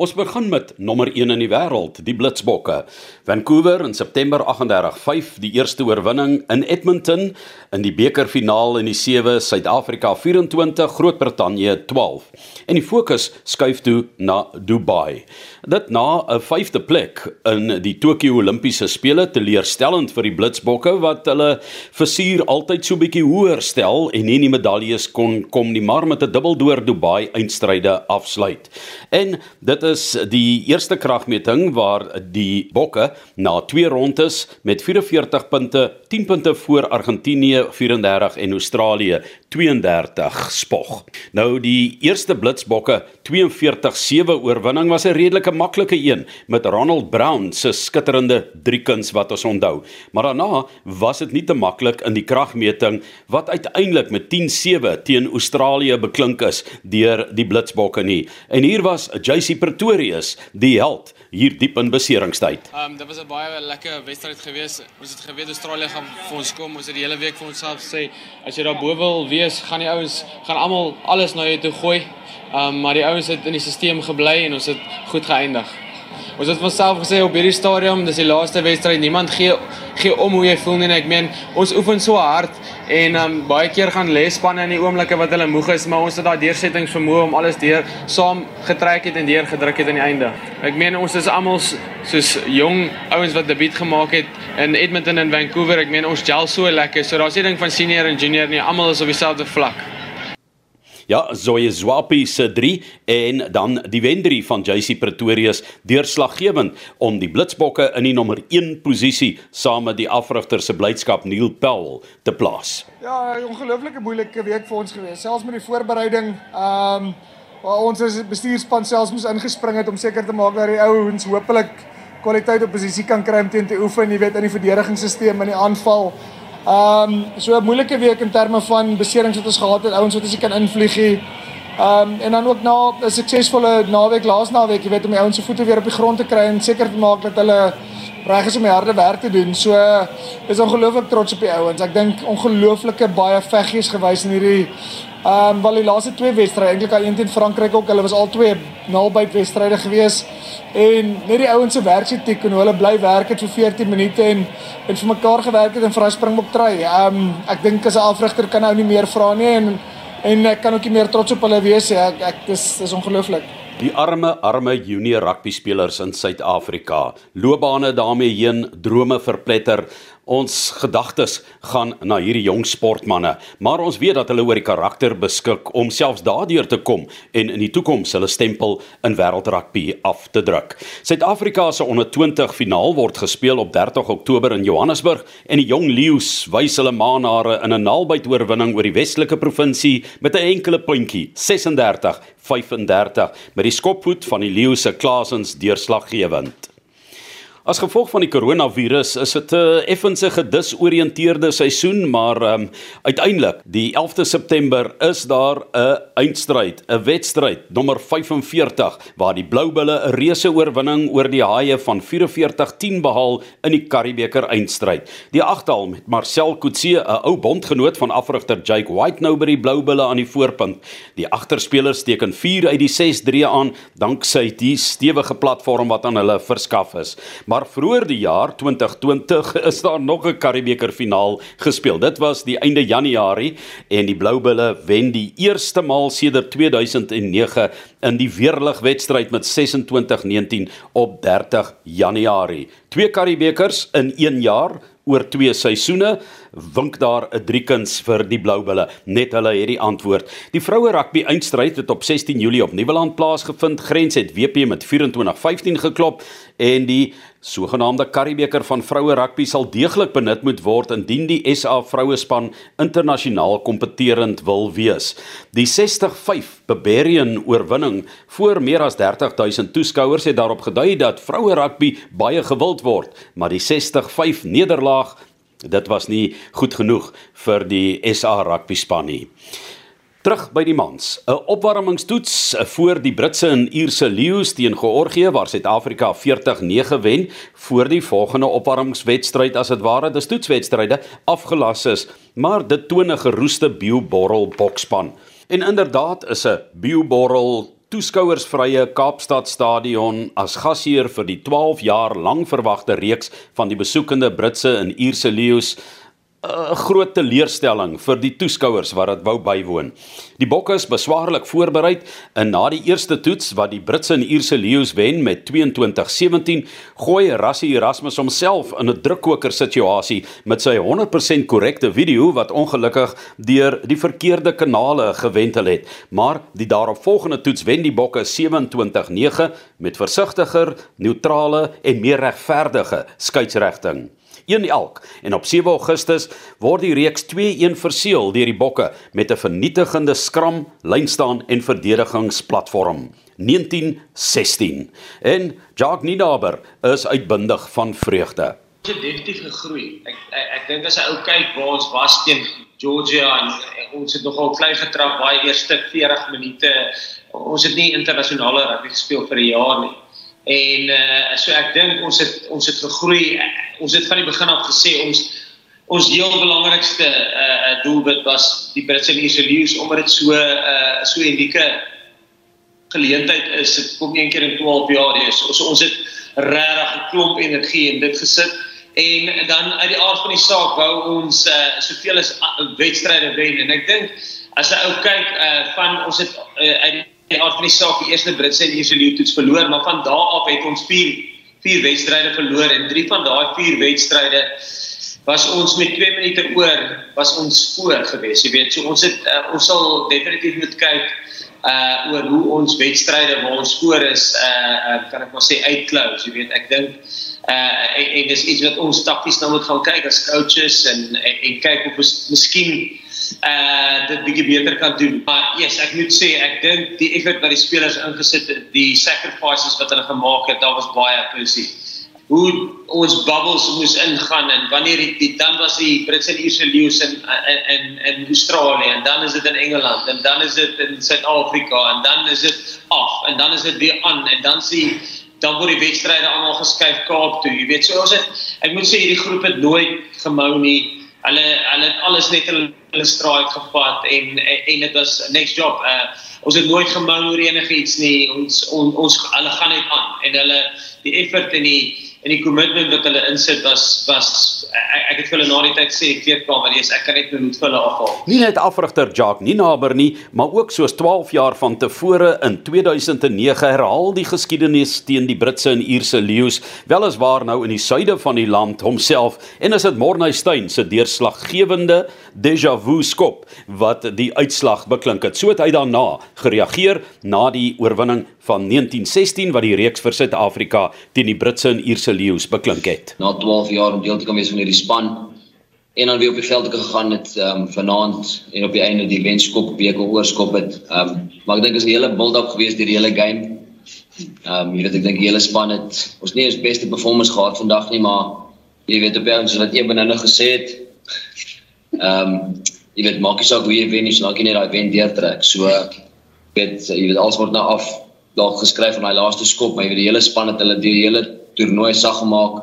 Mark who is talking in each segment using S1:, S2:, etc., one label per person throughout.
S1: Ons begin met nommer 1 in die wêreld, die Blitsbokke. Vancouver in September 38-5, die eerste oorwinning in Edmonton in die bekerfinaal in die 7 Suid-Afrika 24, Groot-Brittanje 12. En die fokus skuif toe na Dubai. Dit na 'n 5de plek in die Tokio Olimpiese spele teleurstellend vir die Blitsbokke wat hulle versuur altyd so bietjie hoër stel en nie die medaljes kon kom nie, maar met 'n dubbeldoor Dubai eindstryde afsluit. En dit is die eerste kragmeting waar die Bokke na twee rondes met 44 punte, 10 punte voor Argentinië 34 en Australië 32 spog. Nou die eerste Blitsbokke 42-7 oorwinning was 'n redelike maklike een met Ronald Brown se skitterende driekuns wat ons onthou. Maar daarna was dit nie te maklik in die kragmeting wat uiteindelik met 10-7 teen Australië beklink is deur die Blitsbokke nie. En hier was JC Pretorius, die held hier diep in beseringstyd.
S2: Ehm um, dit was 'n baie lekker wedstryd geweest. Ons het geweet Australië gaan vir ons kom. Ons het die hele week vir onsself sê as jy daar bo wil wees, gaan die ouens gaan almal alles na jou toe gooi. Ehm um, maar die ouens het in die stelsel gebly en ons het goed geëindig. Ons het vanself gesê op hierdie stadium, dis die laaste wedstryd. Niemand gee gee om hoe jy voel nie. Ek meen, ons oefen so hard En um baie keer gaan lesspanne in die oomblikke wat hulle moeg is, maar ons het daai deursettingsvermoë om alles deur saam getrek het en deur gedruk het aan die einde. Ek meen ons is almal soos jong ouens wat debuut gemaak het in Edmonton en Vancouver. Ek meen ons gel so lekker. So daar's nie ding van senior en junior nie. Almal is op dieselfde vlak.
S1: Ja, Zoe Zwapi se 3 en dan die Wendry van JC Pretorius deurslaggewend om die Blitsbokke in die nommer 1 posisie saam met die afrigter se blydskap Neil Powell te plaas.
S3: Ja, 'n ongelooflike moeilike week vir ons gewees, selfs met die voorbereiding. Ehm um, ons as bestuurspan selfs moes ingespring het om seker te maak dat die ouens hopelik kwaliteit op posisie kan kry om teen te oefen, jy weet in die verdedigingsstelsel en die aanval. Ehm um, so 'n moeilike week in terme van beserings wat ons gehad het, ouens wat as jy kan invlieg hier. Ehm um, en dan ook na 'n suksesvolle naweek laas naweek, jy weet om die ouens se voete weer op die grond te kry en seker te maak dat hulle reg is om die harde werk te doen. So is ongelooflik trots op die ouens. Ek dink ongelooflike baie veggies gewys in hierdie ehm um, wel die laaste twee wedstryde, eintlik al een teen Frankryk ook. Hulle was al twee nalbyt wedstryde gewees en net die ouens se werksetiek en hoe hulle bly werk het vir 14 minute en en vir mekaar gewerk het en vir hy springbok try. Ehm um, ek dink as 'n afrigter kan nou nie meer vra nie en en ek kan ook nie meer trots op hulle wees nie. Ek ek dis is ongelooflik.
S1: Die arme arme junior rugby spelers in Suid-Afrika. Loopbane daarmee heen, drome verpletter. Ons gedagtes gaan na hierdie jong sportmense, maar ons weet dat hulle oor die karakter beskik om selfs daardeur te kom en in die toekoms hulle stempel in wêreldrugby af te druk. Suid-Afrika se onder 20 finaal word gespeel op 30 Oktober in Johannesburg en die jong leeu's wys hulle maanare in 'n naalbyt oorwinning oor die Westelike provinsie met 'n enkele puntjie, 36-35 met die skopvoet van die leeu se Klaasens deurslaggewend. As gevolg van die koronavirus is dit 'n uh, effense gedisoriënteerde seisoen, maar um, uiteindelik, die 11de September is daar 'n eindstryd, 'n wedstryd nommer 45 waar die Bloubulle 'n reuse oorwinning oor die Haie van 44-10 behaal in die Karibeker eindstryd. Die agtal met Marcel Coetzee, 'n ou bondgenoot van afrigter Jake White nou by die Bloubulle aan die voorpunt. Die agterspelers teken 4 uit die 6-3 aan danksy die stewige platform wat aan hulle verskaf is. Maar vroeër die jaar 2020 is daar nog 'n Karibeker finaal gespeel. Dit was die einde Januarie en die Bloubulle wen die eerste maal sedert 2009 in die weerlig wedstryd met 26-19 op 30 Januarie. Twee Karibekers in 1 jaar oor twee seisoene wink daar 'n driekuns vir die Bloubulle. Net hulle het die antwoord. Die vroue rugby eindstryd het op 16 Julie op Nieuweland plaasgevind. Grens het WP met 24-15 geklop en die sogenaamde Karibeker van vroue rugby sal deeglik benut moet word indien die SA vroue span internasionaal kompeterend wil wees. Die 60-5 Barbarian oorwinning voor meer as 30000 toeskouers het daarop gedui dat vroue rugby baie gewild word, maar die 60-5 nederlaag Dit was nie goed genoeg vir die SA rugby span nie. Terug by die mans. 'n Opwarmingstoets voor die Britse en Ierse leeu's teen Georgië waar Suid-Afrika 40-9 wen voor die volgende opwarmingswedstryd as dit ware die toetswedstryde afgelas is, maar dit toon 'n geroeste bioborrel bokspan. En inderdaad is 'n bioborrel toeskouersvrye Kaapstad Stadion as gasheer vir die 12 jaar lank verwagte reeks van die besoekende Britse en Ierse leeu's 'n groot teleurstelling vir die toeskouers wat dit wou bywoon. Die Bokke is beswaarlik voorberei en na die eerste toets wat die Britse en Ierse leeu's wen met 22-17, gooi Rassie Erasmus homself in 'n drukkoker situasie met sy 100% korrekte video wat ongelukkig deur die verkeerde kanale gewentel het. Maar die daaropvolgende toets wen die Bokke 27-9 met versigtiger, neutrale en meer regverdige skeieregting. 1 elk en op 7 Augustus word die reeks 2-1 verseël deur die Bokke met 'n vernietigende skram, lynstaan en verdedigingsplatform 1916 en Jacques Nienaber is uitbundig van vreugde
S4: het definitief gegroei. Ek ek, ek dink as 'n ou kyk waar ons was teen Georgia en, en ons het nogal klein getrap baie eerste 40 minute. Ons het nie internasionale rugby gespeel vir 'n jaar nie. En uh so ek dink ons het ons het gegroei. Ons het van die begin af gesê ons ons heel belangrikste uh doelwit was die Britse Lions omdat dit so uh so unieke geleentheid is. Dit kom een keer in 12 jaar hier. So, so ons het regtig 'n klomp energie in dit gesit en dan uit die aard van die saak wou ons uh soveel as wedstryde wen en ek dink as 'n ou kyk uh van ons het uh, uit die aard van die saak die eerste Britse en Ierse leeu toets verloor, maar van daardie af het ons 4 4 wedstryde verloor en 3 van daai 4 wedstryde was ons met 2 minute oor was ons voor gewees. Jy weet, so ons het uh, ons sal definitief moet kyk uh oor hoe ons wedstryde waar ons voor is uh, uh kan ek maar sê uitklous. Jy weet, ek dink uh en, en dis iets wat ons takties nou moet gaan kyk as coaches en en, en kyk of ons miskien uh dit bietjie beter kan doen. Maar yes, ek moet sê ek dink die effort wat die spelers ingesit het, die sacrifices wat hulle gemaak het, daar was baie pussy. Hoe ons bubbles moes ingaan en wanneer die, die dan was die Britse en Ierse leeu's in in in Australië en dan is dit in Engeland en dan is dit in Suid-Afrika en dan is dit af en dan is dit weer aan en dan sien dan word die wedstryde almal geskuif Kaap toe. Jy weet, so ons het ek moet sê hierdie groep het nooit gemou nie hulle hulle het alles net in hulle straat gevat en en dit was next job. Uh ons het nooit gemou oor enigiets nie. Ons on, ons hulle gaan net aan en hulle die effort en die en die kommitment wat hulle insit was was ek, ek het vir hulle na die tyd sê ek weet kom maar ek kan net moet vir hulle afhaal.
S1: Nie net afrigter Jacques nie naber nie, maar ook soos 12 jaar van tevore in 2009 herhaal die geskiedenis teen die Britse en Ierse leeu's weliswaar nou in die suide van die land homself en is dit Morney Steyn se deurslaggewende déjà vu skop wat die uitslag beklink het. So het hy daarna gereageer na die oorwinning van 1916 wat die reeks vir Suid-Afrika teen die Britse en Ierse leeu's beklink het.
S5: Na 12 jaar om deel te kan wees van hierdie span en dan weer op die veld te gegaan het ehm um, vanaand en op die einde die wenskop beker oorskop het. Ehm um, maar ek dink is 'n hele build-up gewees deur die hele game. Ehm um, jy weet ek dink die hele span het ons nie ons beste performance gehad vandag nie, maar jy weet op ons wat een binne gesê het. Ehm um, jy weet maak nie saak hoe jy wen nie, solank jy net daai wen deurtrek. So weet jy weet alles word nou af daar geskryf van daai laaste skop, maar jy weet die hele span het hulle die hele toernooi sag gemaak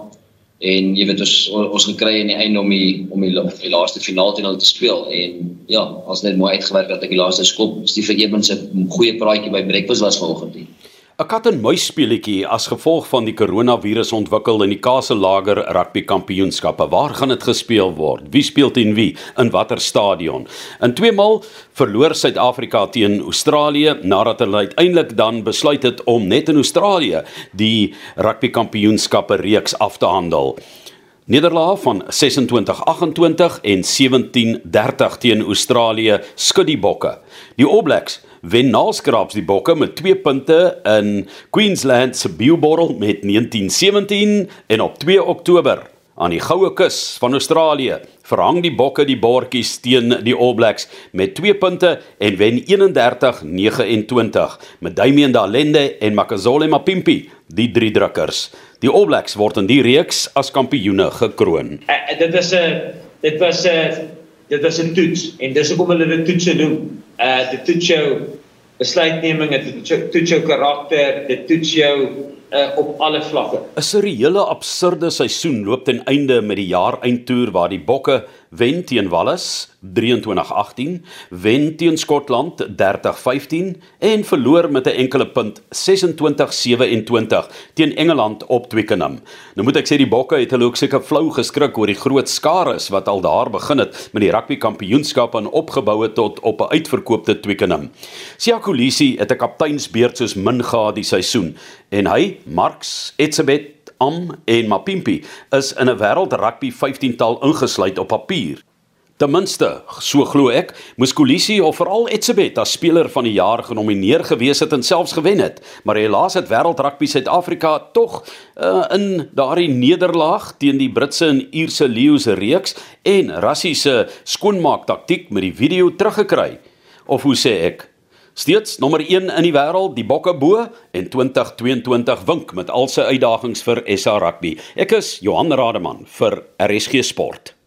S5: en jy weet ons ons gekry in die einde om die om die, die laaste finaal teen hulle te speel en ja, ons net mooi uitgewerk dat ek die laaste skop Steve Evans se goeie praatjie by breakfast was vanoggend.
S1: 'n Kat en muis speletjie as gevolg van die koronavirus ontwikkel in die Kaselager Rugby Kampioenskappe. Waar gaan dit gespeel word? Wie speel teen wie? In watter stadion? In twee maal verloor Suid-Afrika teen Australië nadat hulle uiteindelik dan besluit het om net in Australië die Rugby Kampioenskappe reeks af te handel. Nederlaag van 26-28 en 17-30 teen Australië skud die bokke. Die All Blacks wen naskraps die bokke met 2 punte in Queensland se Beelbottle met 1917 en op 2 Oktober aan die Goue Kus van Australië verhang die bokke die bordjies teen die All Blacks met 2 punte en wen 31-29 met Damian Dalende en Makazole Mapimpi die drie drukkers. Die All Blacks word in die reeks as kampioene gekroon.
S4: Uh, dit is 'n dit was 'n dit was 'n toets en dis hoekom hulle dit toets noem uh dit toets jou besluitneming, dit toets jou karakter, dit toets jou
S6: uh, op alle vlakke.
S1: 'n Seriële absurde seisoen loop ten einde met die jaar eindtoer waar die Bokke wen teen Wallis 23-18, wen teen Skotland 30-15 en verloor met 'n enkele punt 26-27 teen Engeland op Twickenham. Nou moet ek sê die Bokke het hulle ook seker flou geskrik oor die groot skares wat al daar begin het met die rugby kampioenskap en opgebou het tot op 'n uitverkoopte Twickenham. Siya Kolisi het 'n kapteinsbeurt soos min gehad die seisoen en hy, Marx Etzebeth Am en Mapimpi is in 'n wêreld rugby 15-tal ingesluit op papier. Ten minste, so glo ek, moes Kolisi of veral Etzebeth as speler van die jaar genomineer gewees het en selfs gewen het. Maar helaas het wêreld rugby Suid-Afrika tog uh, in daardie nederlaag teen die Britse en Ierse leeu's reeks en rassiese skoonmaak taktik met die video teruggekry. Of hoe sê ek? Steeds nommer 1 in die wêreld, die Bokke bo en 2022 wink met al sy uitdagings vir SA Rugby. Ek is Johan Rademan vir RSG Sport.